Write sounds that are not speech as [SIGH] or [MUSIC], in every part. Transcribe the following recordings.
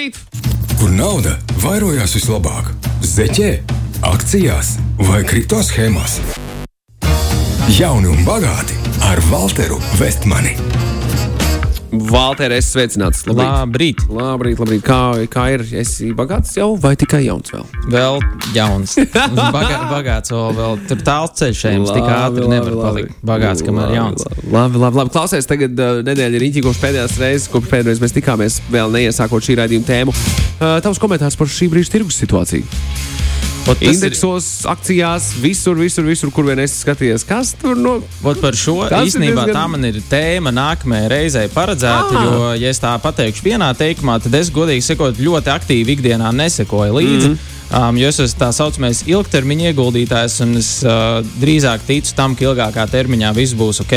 Labrīt! Kur nauda vairojās vislabāk? Zeķē, akcijās vai kripto schēmās? Jauni un bagāti ar Walteru Vestmani. Valter, es sveicināts. Labrīt! Labrīt, labrīt. Kā, kā ir? Esi bagāts jau vai tikai jauns vēl? Vēl jauns. [LAUGHS] Bagā, bagāts vēl, vēl tur tāls ceļš ejams. Tik ātri nevar palikt bagāts, kamēr jauns. Labi, labi, labi. Klausies, tagad uh, nedēļa ir rīķī, kopš pēdējās reizes, kopš pēdējais mēs tikāmies, vēl neiesākot šī raidījuma tēmu. Uh, tavs komentārs par šī brīža tirgus situāciju. Ot, tas ir- Indeksos, akcijās, visur, visur, visur, kur vien esi skatījies. Kas tur no? Ot par šo Tas īstenībā diezgan- tā man ir tēma nākamajai reizei paredzēta. Ah. Jo, ja es tā pateikšu vienā teikumā, tad es godīgi sakot, ļoti aktīvi ikdienā nesekoju līdzi. Mm -hmm. Um, jo es esmu tā saucamais ilgtermiņa ieguldītājs, un es uh, drīzāk ticu tam, ka ilgākā termiņā viss būs ok.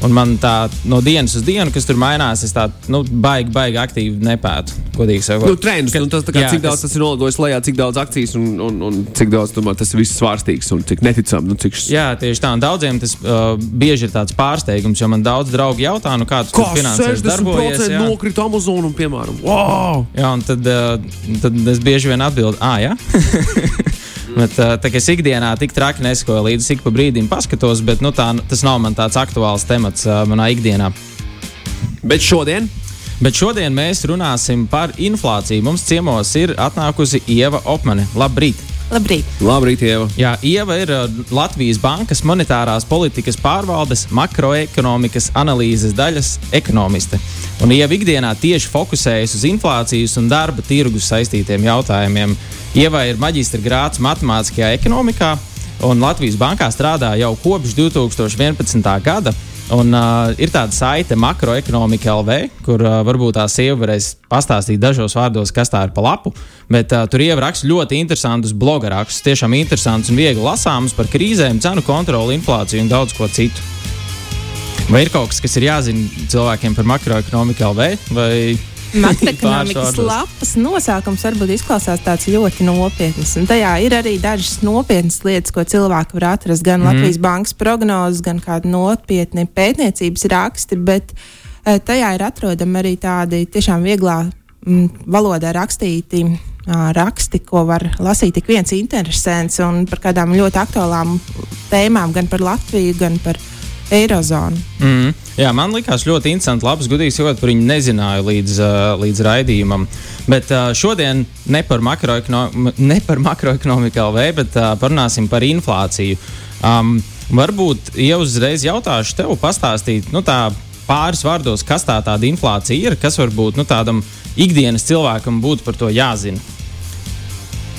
Un man tā no dienas uz dienu, kas tur mainās, es tā nu, baigi, baigi aktīvi nepētu. Godīgi sakot, Nu, trends, nu, tas, kā, jā, cik daudz tas ir nolidojis lejā, cik daudz akcijas un, un, un cik daudz tomēr, tas ir viss svārstīgs un cik neticami. Nu, cik... Jā, tieši tā. Un daudziem tas uh, bieži ir tāds pārsteigums, jo man daudz draugi jautā, nu, kā tas Kā. 60% jā. nokrita Amazonam, piemēram. Wow! Jā, un tad, uh, tad es bieži vien atbildu, ah, jā. [LAUGHS] bet, tā kā es ikdienā tik traki nesakoju līdzi, ik pa brīdim paskatos, bet nu, tā, tas nav man tāds aktuāls temats manā ikdienā. Bet šodien Bet šodien mēs runāsim par inflāciju. Mums ciemos ir atnākusi Ieva Opmane. Labrīt! Labrīt! Labrīt, Ieva! Jā, Ieva ir uh, Latvijas Bankas monetārās politikas pārvaldes makroekonomikas analīzes daļas ekonomiste. Un Ieva ikdienā tieši fokusējas uz inflācijas un darba tirgus saistītiem jautājumiem. Ieva ir maģistra grāts matemātiskajā ekonomikā, un Latvijas Bankā strādā jau kopš 2011. gada. Un, uh, ir tāda saite makroekonomika LV, kur uh, varbūt tā sieva varēs pastāstīt dažos vārdos, kas tā ir pa lapu. Bet uh, tur ieraksta ļoti interesantus bloga rakstus, tiešām interesants un viegli lasāms par krīzēm, cenu kontroli, inflāciju un daudz ko citu. Vai ir kaut kas, kas ir jāzina cilvēkiem par makroekonomiku LV? Vai [LAUGHS] Makroekonomikas lapas nosaukums varbūt izklausās tāds ļoti nopietns. Un tajā ir arī dažas nopietnas lietas, ko cilvēki var atrast. Gan mm. Latvijas bankas prognozes, gan kādi nopietni pētniecības raksti, bet eh, tajā ir atrodami arī tādi tiešām vieglā mm, valodā rakstīti. Raksti, ko var lasīt ik viens interesants un par kādām ļoti aktuālām tēmām, gan par Latviju, gan par Eirozonu. Mm. Jā, man likās ļoti interesanti. Labs, gudīgs, jo par viņu nezināju līdz, līdz raidījumam. Bet šodien ne par, makroekono ne par makroekonomiku LV, bet parunāsim par inflāciju. Um, varbūt jau uzreiz jautāšu tev, pastāstīt nu, tā, pāris vārdos, kas tā tāda inflācija ir, kas varbūt nu, tādam ikdienas cilvēkam būtu par to jāzina.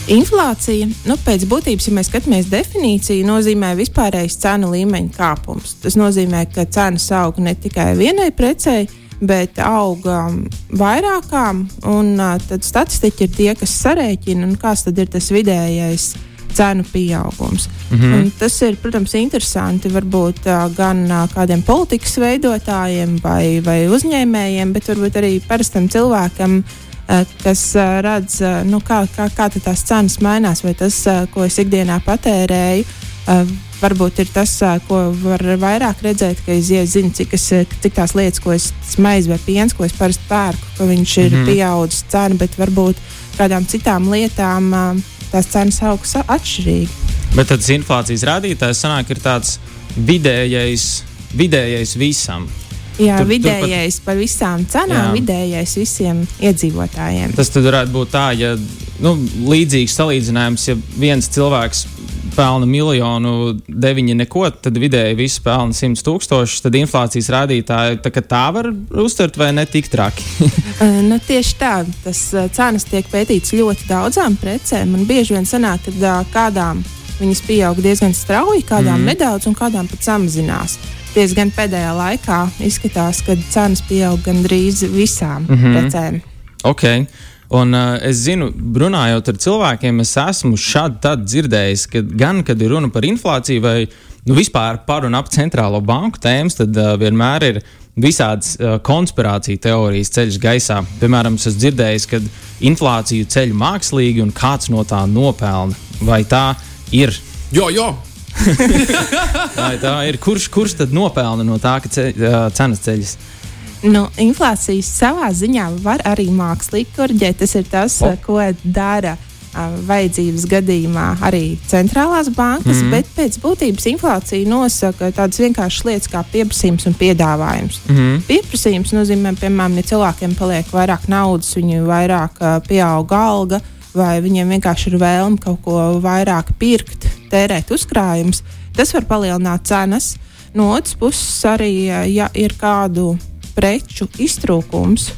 Inflācija, nu, pēc būtības, ja mēs skatāmies definīciju, nozīmē vispārējais cenu līmeņa kāpums. Tas nozīmē, ka cenas aug ne tikai vienai precei, bet aug um, vairākām, un uh, tad statistiķi ir tie, kas sarēķina, un kāds ir tas vidējais cenu pieaugums. Mm. -hmm. Tas ir, protams, interesanti varbūt uh, gan uh, kādiem politikas veidotājiem vai, vai uzņēmējiem, bet varbūt arī parastam cilvēkam, uh, kas uh, redz, uh, nu, kā, kā, kā tās cenas mainās, vai tas, ko es ikdienā patērēju. Varbūt ir tas, ko var vairāk redzēt, ka es ja zinu, cik, es, cik tās lietas, ko es smaizu vai piens, ko es parasti pērku, ka viņš ir mm pieaudzis cena, bet varbūt kādām citām lietām tās cenas augs atšķirīgi. Bet tad tas inflācijas rādītājs sanāk, ir tāds vidējais, vidējais visam. Jā, Tur- tur, tur pat- vidējais par visām cenām, Jā. vidējais visiem iedzīvotājiem. Tas tad varētu būt tā, ja nu, līdzīgs salīdzinājums, ja viens cilvēks pelna miljonu, deviņi neko, tad vidēji viss pelna 100 tūkstošus, tad inflācijas rādītāji tā, tā var uztvert vai ne tik traki. [LAUGHS] Uh, nu, tieši tā, tas uh, cenas tiek pētīts ļoti daudzām precēm, un bieži vien sanāk, ka uh, kādām viņas pieaug diezgan strauji, kādām mm. nedaudz, un kādām pat samazinās. Diezgan pēdējā laikā izskatās, ka cenas pieaug gandrīz visām mm. -hmm. precēm. ok. Un uh, es zinu, runājot ar cilvēkiem, es esmu šādi tad dzirdējis, ka gan, kad ir runa par inflāciju vai nu, vispār par un ap centrālo banku tēmas, tad uh, vienmēr ir visādas uh, konspirāciju teorijas ceļš gaisā. Piemēram, es esmu dzirdējis, ka inflāciju ceļ mākslīgi un kāds no tā nopelna. Vai tā ir? Jo, jo! [LAUGHS] Vai tā ir? Kurš, kurš tad nopelna no tā, ka ce, uh, cenas ceļas? Nu, inflācijas savā ziņā var arī mākslīgi korģēt. Tas ir tas, oh. ko dara uh, vajadzības gadījumā arī centrālās bankas, mm -hmm. bet pēc būtības inflācija nosaka tādas vienkāršas lietas kā pieprasījums un piedāvājums. Mm -hmm. Pieprasījums nozīmē, piemēram, ja cilvēkiem paliek vairāk naudas, viņi vairāk uh, pieauga alga, vai viņiem vienkārši ir vēlme kaut ko vairāk pirkt, tērēt uzkrājumus. Tas var palielināt cenas. No otras puses, arī ja ir kādu preču iztrūkums.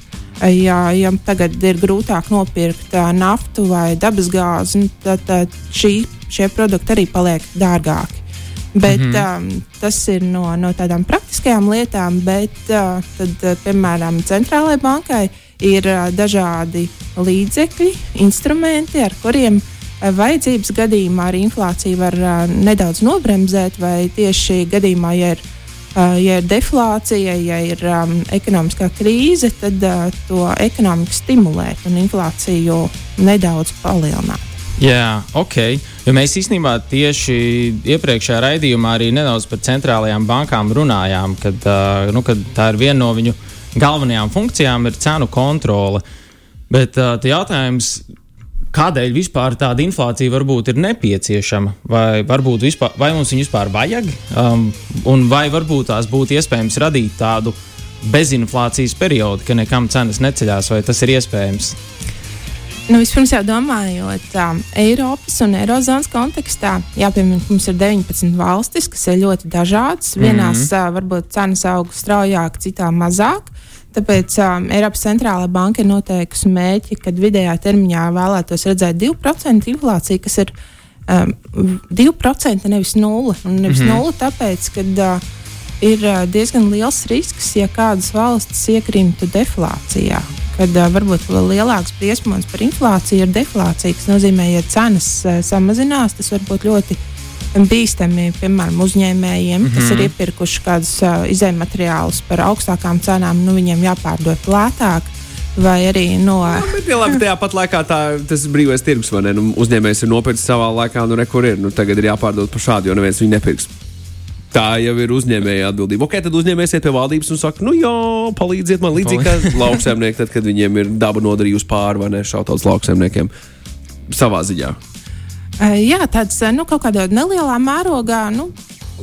Ja, ja tagad ir grūtāk nopirkt uh, naftu vai dabasgāzi, nu, tad, tad šī, šie produkti arī paliek dārgāki. Bet, mm -hmm. um, tas ir no, no tādām praktiskajām lietām, bet, uh, tad, uh, piemēram, centrālajai bankai ir uh, dažādi līdzekļi, instrumenti, ar kuriem uh, vajadzības gadījumā arī inflācija var uh, nedaudz nobremzēt, vai tieši gadījumā, ja ir Uh, ja ir deflācija, ja ir um, ekonomiskā krīze, tad uh, to ekonomiku stimulēt un inflāciju nedaudz palielināt. Jā, ok. Jo mēs īstenībā tieši iepriekšējā raidījumā arī nedaudz par centrālajām bankām runājām, kad, uh, nu, kad tā ir viena no viņu galvenajām funkcijām, ir cenu kontrole. Bet uh, jautājums, kādēļ vispār tāda inflācija varbūt ir nepieciešama, vai, vispār, vai mums viņu vispār vajag, um, un vai varbūt tās būtu iespējams radīt tādu bezinflācijas periodu, ka nekam cenas neceļās, vai tas ir iespējams? Nu, vispirms jau domājot, um, Eiropas un Eirozonas kontekstā, jāpiemina, ka mums ir 19 valstis, kas ir ļoti dažādas. Vienās mm -hmm. uh, varbūt cenas aug straujāk, citā mazāk. Tāpēc um, Eiropas centrālā banka ir noteikusi mērķi, kad vidējā termiņā vēlētos redzēt 2% inflāciju, kas ir um, 2%, nevis 0. Un nevis mm -hmm. 0, tāpēc, ka uh, ir uh, diezgan liels risks, ja kādas valstis iekrimtu deflācijā. Kad uh, varbūt vēl lielāks briesmonis par inflāciju ir deflācija, kas nozīmē, ja cenas uh, samazinās, tas var būt ļoti bīstami, piemēram, uzņēmējiem, mm -hmm. kas ir mhm. iepirkuši kādus uh, izējuma materiālus par augstākām cenām, nu viņiem jāpārdod lētāk. Vai arī no. Jā, bet, ja labi, tajā pat laikā tā, tas ir brīvais tirgus, vai ne? Nu, uzņēmējs ir nopircis savā laikā, nu, rekur ir. Nu, tagad ir jāpārdod par šādu, jo neviens viņu nepirks. Tā jau ir uzņēmēja atbildība. Ok, tad uzņēmējs iet pie valdības un saka, nu, jā, palīdziet man līdzīgi kā lauksaimnieki, tad, kad viņiem ir daba nodarījusi pāri vai ne šautauts lauksaimniekiem savā ziņā. Jā, tāds nu, kaut kādā nelielā mērogā. Nu,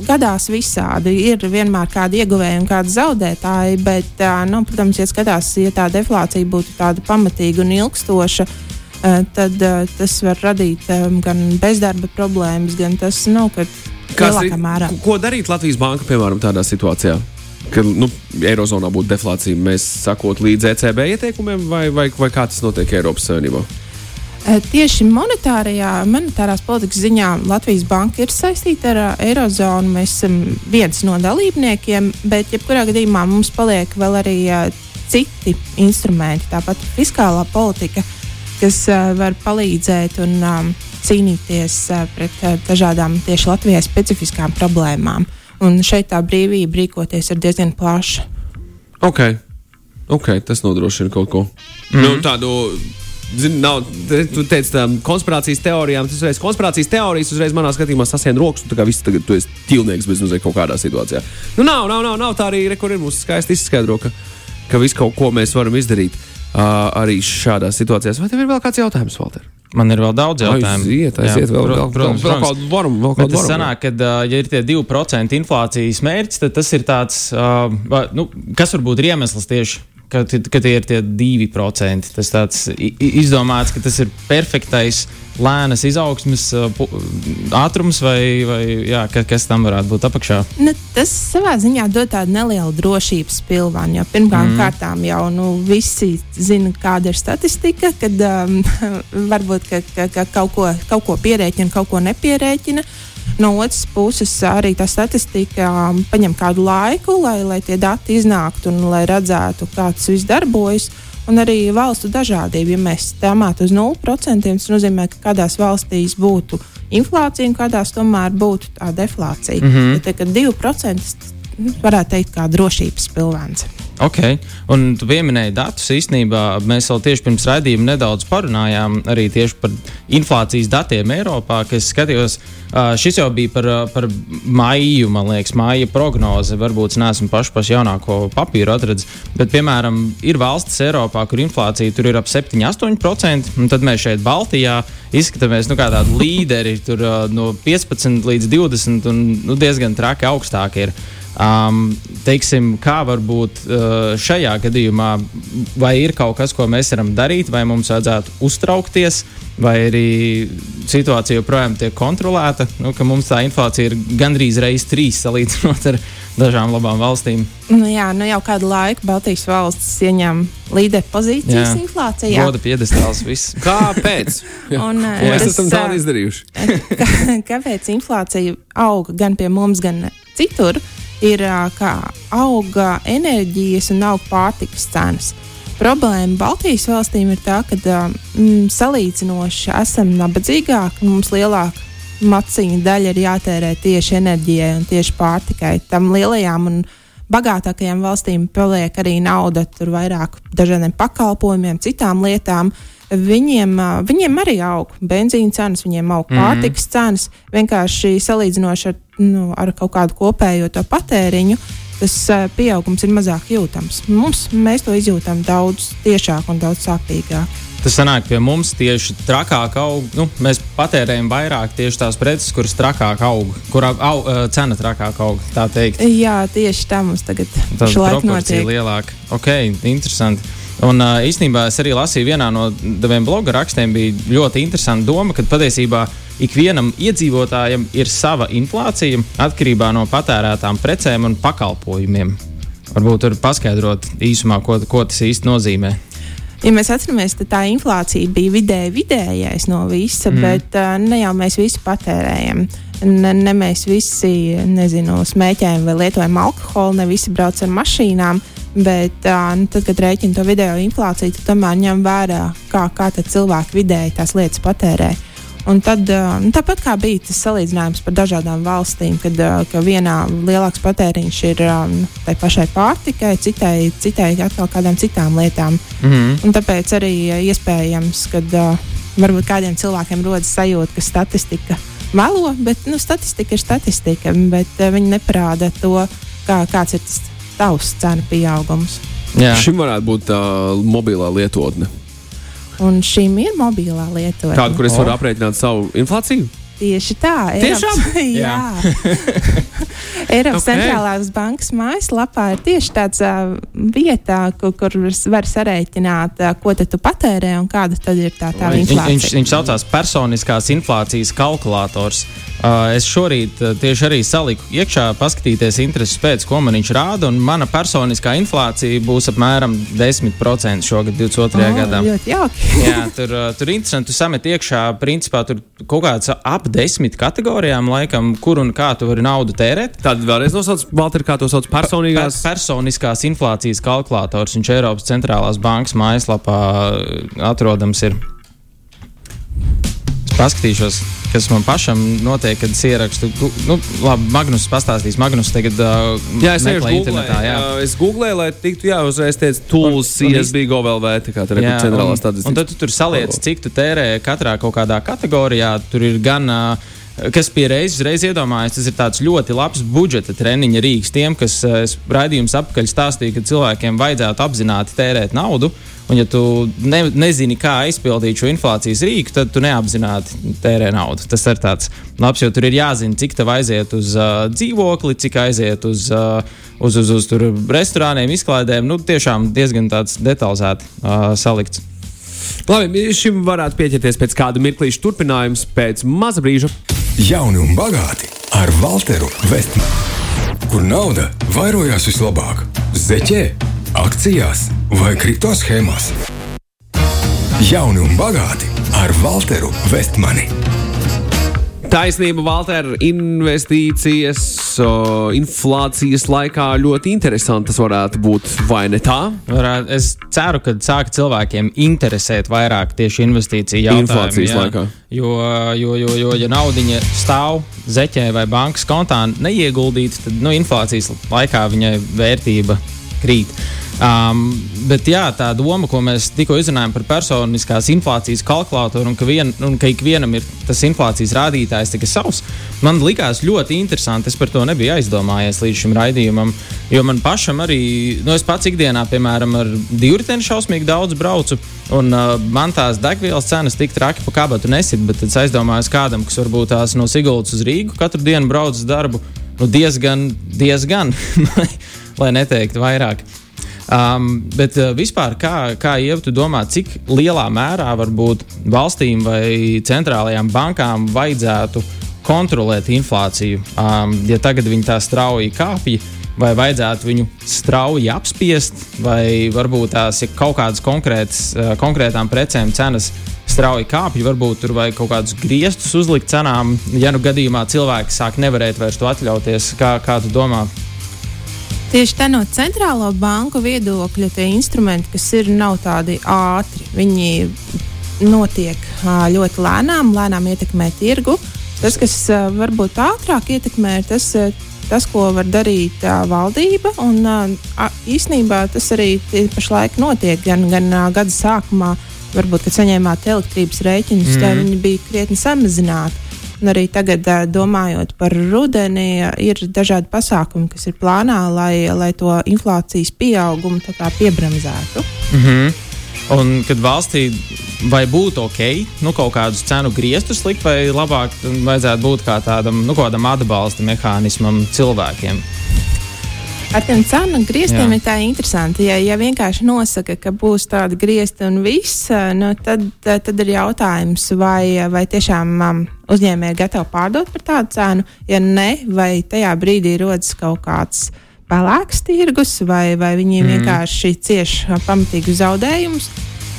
gadās visādi. Ir vienmēr kādi ieguvēji un kādi zaudētāji, bet, nu, protams, ja skatās, ja tā deflācija būtu tāda pamatīga un ilgstoša, tad tas var radīt gan bezdarba problēmas, gan tas, nu, ka lielākā mērā. Ko darīt Latvijas banka, piemēram, tādā situācijā? Ka nu, Eirozonā būtu deflācija, mēs sakot līdz ECB ieteikumiem, vai, vai, vai kā tas notiek Eiropas Savienībā? Eh, tieši monetārajā, monetārās politikas ziņā Latvijas banka ir saistīta ar uh, Eirozonu. Mēs esam viens no dalībniekiem, bet jebkurā gadījumā mums paliek vēl arī uh, citi instrumenti, tāpat fiskālā politika, kas var palīdzēt un um, cīnīties pret dažādām tieši Latvijai specifiskām problēmām. Un šeit tā brīvība rīkoties ir diezgan plaša. Ok, okay tas nodrošina kaut ko. Mm -hmm. nu, tādu Zini, nav, te, tu teici, tā konspirācijas teorijām, tas uzreiz konspirācijas teorijas, uzreiz manā skatījumā sasien rokas, un tā kā viss tagad tu esi tīlnieks bez mazliet kaut kādā situācijā. Nu, nav, nav, nav, nav tā arī, re, kur ir mums skaisti izskaidro, ka, ka viss kaut ko mēs varam izdarīt uh, arī šādās situācijās. Vai tev ir vēl kāds jautājums, Valter? Man ir vēl daudz jautājumu. Aiziet, aiziet, Jā, vēl, vēl, protams, vēl, vēl kādu varam, vēl kādu varam. Sanāk, kad, uh, ja ir tie 2% inflācijas mērķis, tad tas ir tāds, uh, nu, kas varbūt ir iemesls tieši ka, ka tie ir tie divi procenti. Tas tāds izdomāts, ka tas ir perfektais lēnas izaugsmes uh, ātrums, vai, vai jā, kas tam varētu būt apakšā? Nu, tas savā ziņā dod tādu nelielu drošības pilvānu. Pirmkārt, mm. kārtām jau nu, visi zina, kāda ir statistika, kad um, [LAUGHS] varbūt ka, ka, ka kaut, ko, kaut ko pierēķina, kaut ko nepierēķina. Uh, No otras puses, arī tā statistika um, paņem kādu laiku, lai, lai tie dati iznāktu un lai redzētu, kā tas viss darbojas. Un arī valstu dažādība. Ja mēs tēmātu uz 0%, tas nozīmē, ka kādās valstīs būtu inflācija un kādās tomēr būtu tā deflācija. Mm -hmm. ja te, 2% varētu teikt, kā drošības pilvēns. Ok, un tu pieminēji datus. Īstenībā mēs vēl tieši pirms raidījuma nedaudz parunājām arī par inflācijas datiem Eiropā, kas skatījos. Šis jau bija par, par maiju, man liekas, maija prognoze. Varbūt es neesmu pašu pašu jaunāko papīru atradis, bet, piemēram, ir valstis Eiropā, kur inflācija tur ir ap 7-8%, un tad mēs šeit Baltijā izskatāmies nu, kā tādi [LAUGHS] līderi, tur no 15 līdz 20 un nu, diezgan traki augstāk ir. Um, teiksim, kā varbūt uh, šajā gadījumā, vai ir kaut kas, ko mēs varam darīt, vai mums vajadzētu uztraukties, vai arī situācija joprojām tiek kontrolēta, nu, ka mums tā inflācija ir gandrīz reizes trīs salīdzinot ar dažām labām valstīm. Nu, jā, nu jau kādu laiku Baltijas valstis ieņem līderu pozīcijas jā. inflācijā. Goda piedestāls viss. Kāpēc? [LAUGHS] Un, Ko mēs esam tādu izdarījuši? [LAUGHS] kāpēc inflācija auga gan pie mums, gan citur? Ir kā auga enerģijas un auga pārtikas cenas. Problēma Baltijas valstīm ir tā, ka mm, salīdzinoši esam nabadzīgāki, mums lielāka maciņa daļa ir jātērē tieši enerģijai un tieši pārtikai. Tam lielajām un bagātākajām valstīm paliek arī nauda tur vairāk dažādiem pakalpojumiem, citām lietām. Viņiem, viņiem arī aug benzīna cenas, viņiem aug mm pārtikas cenas. Vienkārši salīdzinoši ar nu, ar kaut kādu kopējo patēriņu, tas pieaugums ir mazāk jūtams. Mums, mēs to izjūtam daudz tiešāk un daudz sāpīgāk. Tas sanāk pie mums tieši trakāk aug. Nu, mēs patērējam vairāk tieši tās preces, kuras trakāk aug, kurā au, cena trakāk aug. Jā, tieši tā mums tagad ir proporcija lielāka. Ok, interesanti. Un īstenībā es arī lasīju vienā no taviem bloga rakstiem, bija ļoti interesanta doma, ka patiesībā ikvienam iedzīvotājam ir sava inflācija atkarībā no patērētām precēm un pakalpojumiem. Varbūt tur paskaidrot īsumā, ko, ko tas īsti nozīmē. Ja mēs atceramies, tad tā inflācija bija vidēji vidējais no visa, mm. bet ne jau mēs visi patērējam. Ne, ne mēs visi nezinu, smēķējam vai lietojam alkoholu, ne visi brauc ar mašīnām. Bet nu, tad, kad rēķina to video inflāciju, tad tomēr ņem vērā, kā, kā cilvēki vidēji tās lietas patērē. Uh, Un tad, nu, tāpat kā bija tas salīdzinājums par dažādām valstīm, kad vienā lielāks patēriņš ir nu, tai pašai pārtikai, citai, citai atkal kādām citām lietām. Mm -hmm. Un tāpēc arī iespējams, ka varbūt kādiem cilvēkiem rodas sajūta, ka statistika melo, bet nu, statistika ir statistika, bet viņi neparāda to, kā, kāds ir tas tavs cenu pieaugums. Jā. Šim varētu būt tā mobilā lietotne. Un šīm ir mobilā lietotne. Kādu, kur es varu aprēķināt savu inflāciju? Tieši tā. Tiešām? Eiropas, [LAUGHS] jā. [LAUGHS] Eiropas okay. centrālās bankas mājaslapā ir tieši tāds uh, vietā, kur, kur var sarēķināt, uh, ko tu patērē un kāda tad ir tā, tā inflācija. Viņš, viņš saucās personiskās inflācijas kalkulators. Uh, es šorīt uh, tieši arī saliku iekšā, paskatīties intereses pēc, ko man viņš rāda. Mana personiskā inflācija būs apmēram 10% šogad, 22. Oh, gadā. Ļoti jauki. Jā, tur, uh, tur interesanti. Tu samet iekšā, principā tur kaut kāds ap desmit kategorijām, laikam, kur un kā tu vari naudu tērēt. Tad vēlreiz nosauc, Valter, kā to sauc personīgās. Per, personiskās inflācijas kalkulators. Viņš Eiropas centrālās bankas mājaslapā atrodams ir. Es paskatīšos kas man pašam notiek, kad es ierakstu. Nu, labi, Magnus pastāstīs. Magnus tagad uh, jā, es meklēju internetā. Jā. jā, es googlēju, lai tiktu, jā, uzreiz teicu, tools, CSB, GoVLV, tā kā tur ir centrālā statistikas. Un tad tu tur saliec, cik tu tērē katrā kaut kādā kategorijā. Tur ir gan uh, kas pie reizes reiz iedomājas, tas ir tāds ļoti labs budžeta treniņa rīks tiem, kas raidījums apakaļ stāstīja, ka cilvēkiem vajadzētu apzināti tērēt naudu. Un, ja tu ne, nezini, kā aizpildīt šo inflācijas rīku, tad tu neapzināti tērē naudu. Tas ir tāds labs, jo tur ir jāzina, cik tev aiziet uz uh, dzīvokli, cik aiziet uz, uh, uz, uz, uz, uz restorāniem, izklaidēm. Nu, tiešām diezgan detalizēti uh, salikts. Labi, šim varētu pieķerties pēc kāda mirklīša turpinājums pēc maza brīža. Jauni un bagāti ar Walteru Vestmanu, kur nauda vairojās vislabāk - zeķē akcijās vai kripto schēmās. Jauni un bagāti ar Walteru Vestmani. Taisnība, Valter, investīcijas, o, inflācijas laikā ļoti interesanti tas varētu būt, vai ne tā? Varētu, es ceru, ka sāk cilvēkiem interesēt vairāk tieši investīciju jautājumi. Inflācijas jā. laikā. Jo, jo, jo, jo, ja naudiņa stāv zeķē vai bankas kontā neieguldīta, tad nu, inflācijas laikā viņai vērtība krīt. Um, bet jā, tā doma, ko mēs tikko izrunājām par personiskās inflācijas kalkulātoru un ka, vien, un ka ikvienam ir tas inflācijas rādītājs tikai savs, man likās ļoti interesanti. Es par to nebiju aizdomājies līdz šim raidījumam, jo man pašam arī, nu, es pats ikdienā, piemēram, ar divriteni šausmīgi daudz braucu, un uh, man tās degvielas cenas tik traki pa kabatu nesit, bet es aizdomājos kādam, kas varbūt tās no Sigultas uz Rīgu katru dienu brauc uz darbu, nu, diezgan, diezgan, [LAUGHS] lai neteiktu vairāk. Um, bet uh, vispār, kā, kā Ieva, tu domā, cik lielā mērā varbūt valstīm vai centrālajām bankām vajadzētu kontrolēt inflāciju? Um, ja tagad viņi tā strauji kāpj, vai vajadzētu viņu strauji apspiest, vai varbūt tās ir kaut kādas konkrētas, uh, konkrētām precēm cenas strauji kāpj, varbūt tur vajag kaut kādus griestus uzlikt cenām, ja nu gadījumā cilvēki sāk nevarēt vairs to atļauties. Kā, kā tu domā? Tieši tā no centrālo banku viedokļa tie instrumenti, kas ir, nav tādi ātri. Viņi notiek ļoti lēnām, lēnām ietekmē tirgu. Tas, kas varbūt ātrāk ietekmē, ir tas, tas ko var darīt valdība. Un, īsnībā tas arī pašlaik notiek gan, gan gada sākumā. Varbūt, kad saņēmāt elektrības rēķinus, mm. tad viņi bija krietni samazināti. Un arī tagad, domājot par rudeni, ir dažādi pasākumi, kas ir plānā, lai, lai to inflācijas pieaugumu piebremzētu. Mm -hmm. Un kad valstī vai būtu ok, nu, kaut kādus cenu griestus likt, vai labāk vajadzētu būt kā tādam nu, atbalsta mehānismam cilvēkiem? Ar tiem cenu grieztiem Jā. ir tā interesanti. Ja, ja vienkārši nosaka, ka būs tāda griezta un viss, nu, tad, tad ir jautājums, vai, vai tiešām um, uzņēmēji ir gatavi pārdot par tādu cenu. Ja ne, vai tajā brīdī rodas kaut kāds pelēks tirgus, vai, vai viņi mm. vienkārši cieš pamatīgus zaudējumus.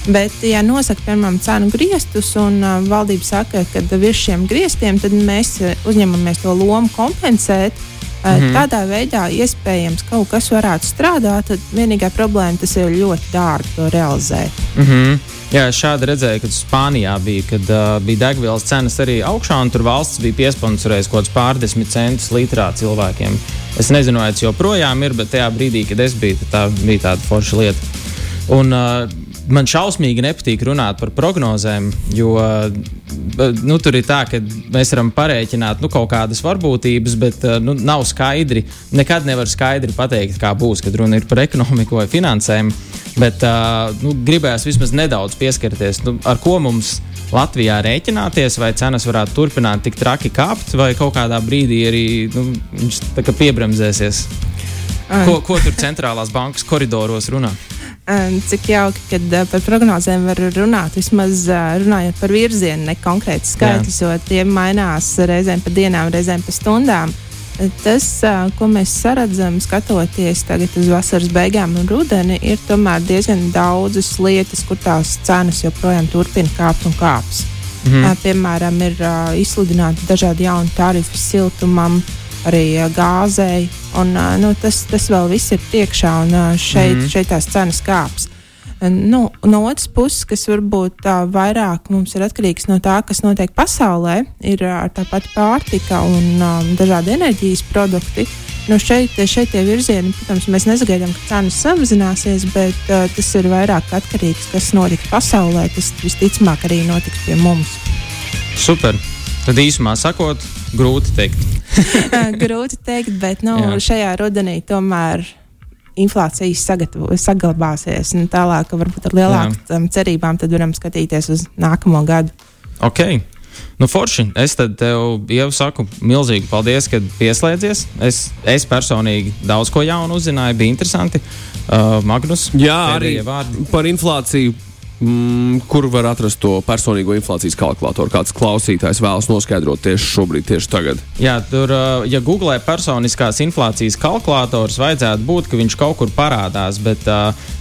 Bet, ja nosaka, piemēram, cenu griestus, un uh, valdība saka, ka virs šiem griestiem, mēs uzņemamies to lomu kompensēt. Mm -hmm. Tādā veidā iespējams kaut kas varētu strādāt, tad vienīgā problēma tas ir ļoti dārgi to realizēt. Mm -hmm. Jā, šādi redzēju, kad Spānijā bija, kad uh, bija degvielas cenas arī augšā, un tur valsts bija piesponsorējis kaut kādus pārdesmit centus litrā cilvēkiem. Es nezinu, vai tas joprojām ir, bet tajā brīdī, kad es biju, tā bija tāda forša lieta. Un, uh, man šausmīgi nepatīk runāt par prognozēm, jo nu, tur ir tā, ka mēs varam parēķināt nu, kaut kādas varbūtības, bet nu, nav skaidri. Nekad nevar skaidri pateikt, kā būs, kad runa ir par ekonomiku vai finansēm. Bet nu, gribējās vismaz nedaudz pieskarties, nu, ar ko mums Latvijā rēķināties, vai cenas varētu turpināt tik traki kāpt, vai kaut kādā brīdī arī nu, viņš piebremzēsies. Ko, ko tur centrālās bankas koridoros runā? Cik jauki, kad uh, par prognozēm var runāt, vismaz uh, runājot par virzienu, ne konkrēti skaitļus, jo tie mainās reizēm pa dienām, reizēm pa stundām. Tas, ko mēs saredzam, skatoties tagad uz vasaras beigām un rudeni, ir tomēr diezgan daudzas lietas, kur tās cenas joprojām turpina kāpt un kāps. Mm -hmm. Piemēram, ir izsludināti dažādi jauni tarifi siltumam, arī gāzei. Un, nu, tas, tas vēl viss ir priekšā, un šeit, mm -hmm. šeit tās cenas kāps. Nu, no otras puses, kas varbūt tā vairāk mums ir atkarīgs no tā, kas notiek pasaulē, ir tā pati pārtika un um, dažādi enerģijas produkti. Nu šeit, šeit tie virzieni, protams, mēs nesagaidām, ka cenas samazināsies, bet uh, tas ir vairāk atkarīgs no tā, kas notiks pasaulē. Tas visticamāk arī notiks pie mums. Super! Tad īsumā sakot, grūti teikt. [LAUGHS] grūti teikt, bet nu, Jā. šajā rudenī tomēr inflācijas saglabāsies. Tālāk, varbūt ar lielākām cerībām, tad varam skatīties uz nākamo gadu. Okay. Nu, forši. Es tev jau saku milzīgi paldies, ka pieslēdzies. Es, es personīgi daudz ko jaunu uzzināju, bija interesanti. Uh, Magnus, Jā, arī vārdi. par inflāciju Mm, kur var atrast to personīgo inflācijas kalkulātoru? Kāds klausītājs vēlas noskaidrot tieši šobrīd, tieši tagad? Jā, tur, ja googlē personiskās inflācijas kalkulators, vajadzētu būt, ka viņš kaut kur parādās. Bet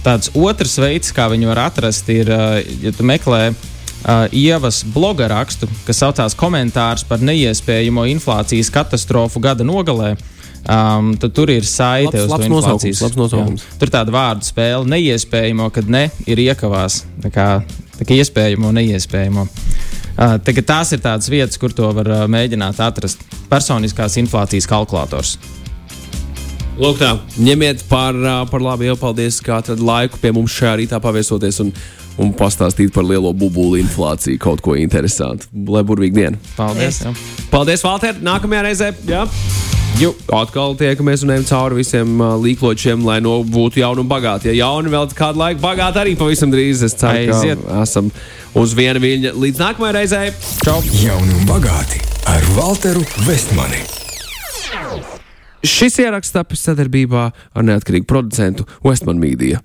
tāds otrs veids, kā viņu var atrast, ir, ja tu meklē uh, Ievas bloga rakstu, kas saucās komentārs par neiespējamo inflācijas katastrofu gada nogalē. Um, tad tur ir saite labs, uz labs inflācijas. Labs nosaukums. Jā. Tur tāda vārdu spēle, neiespējamo, kad ne ir iekavās. Tā kā, tā kā iespējamo, neiespējamo. Uh, tā, tās ir tādas vietas, kur to var uh, mēģināt atrast. Personiskās inflācijas kalkulators. Lūk, tā, ņemiet par, ā, par labu jau paldies, ka atradat laiku pie mums šajā rītā paviesoties un, un pastāstīt par lielo bubulu inflāciju, kaut ko interesantu. Lai burvīgi diena! Paldies! Jā. Paldies, Valter! Nākamajā reizē! Jā. Ju, atkal tiekamies un ejam cauri visiem uh, līkločiem, lai no būtu jauni un bagāti. Ja jauni vēl kādu laiku bagāti, arī pavisam drīz es ceru, Aiziet. ka esam uz viena viļņa. Līdz nākamajai reizei! Čau! Jauni un bagāti ar Walteru Vestmani. Šis ieraksts tapis sadarbībā ar neatkarīgu producentu Westman Media.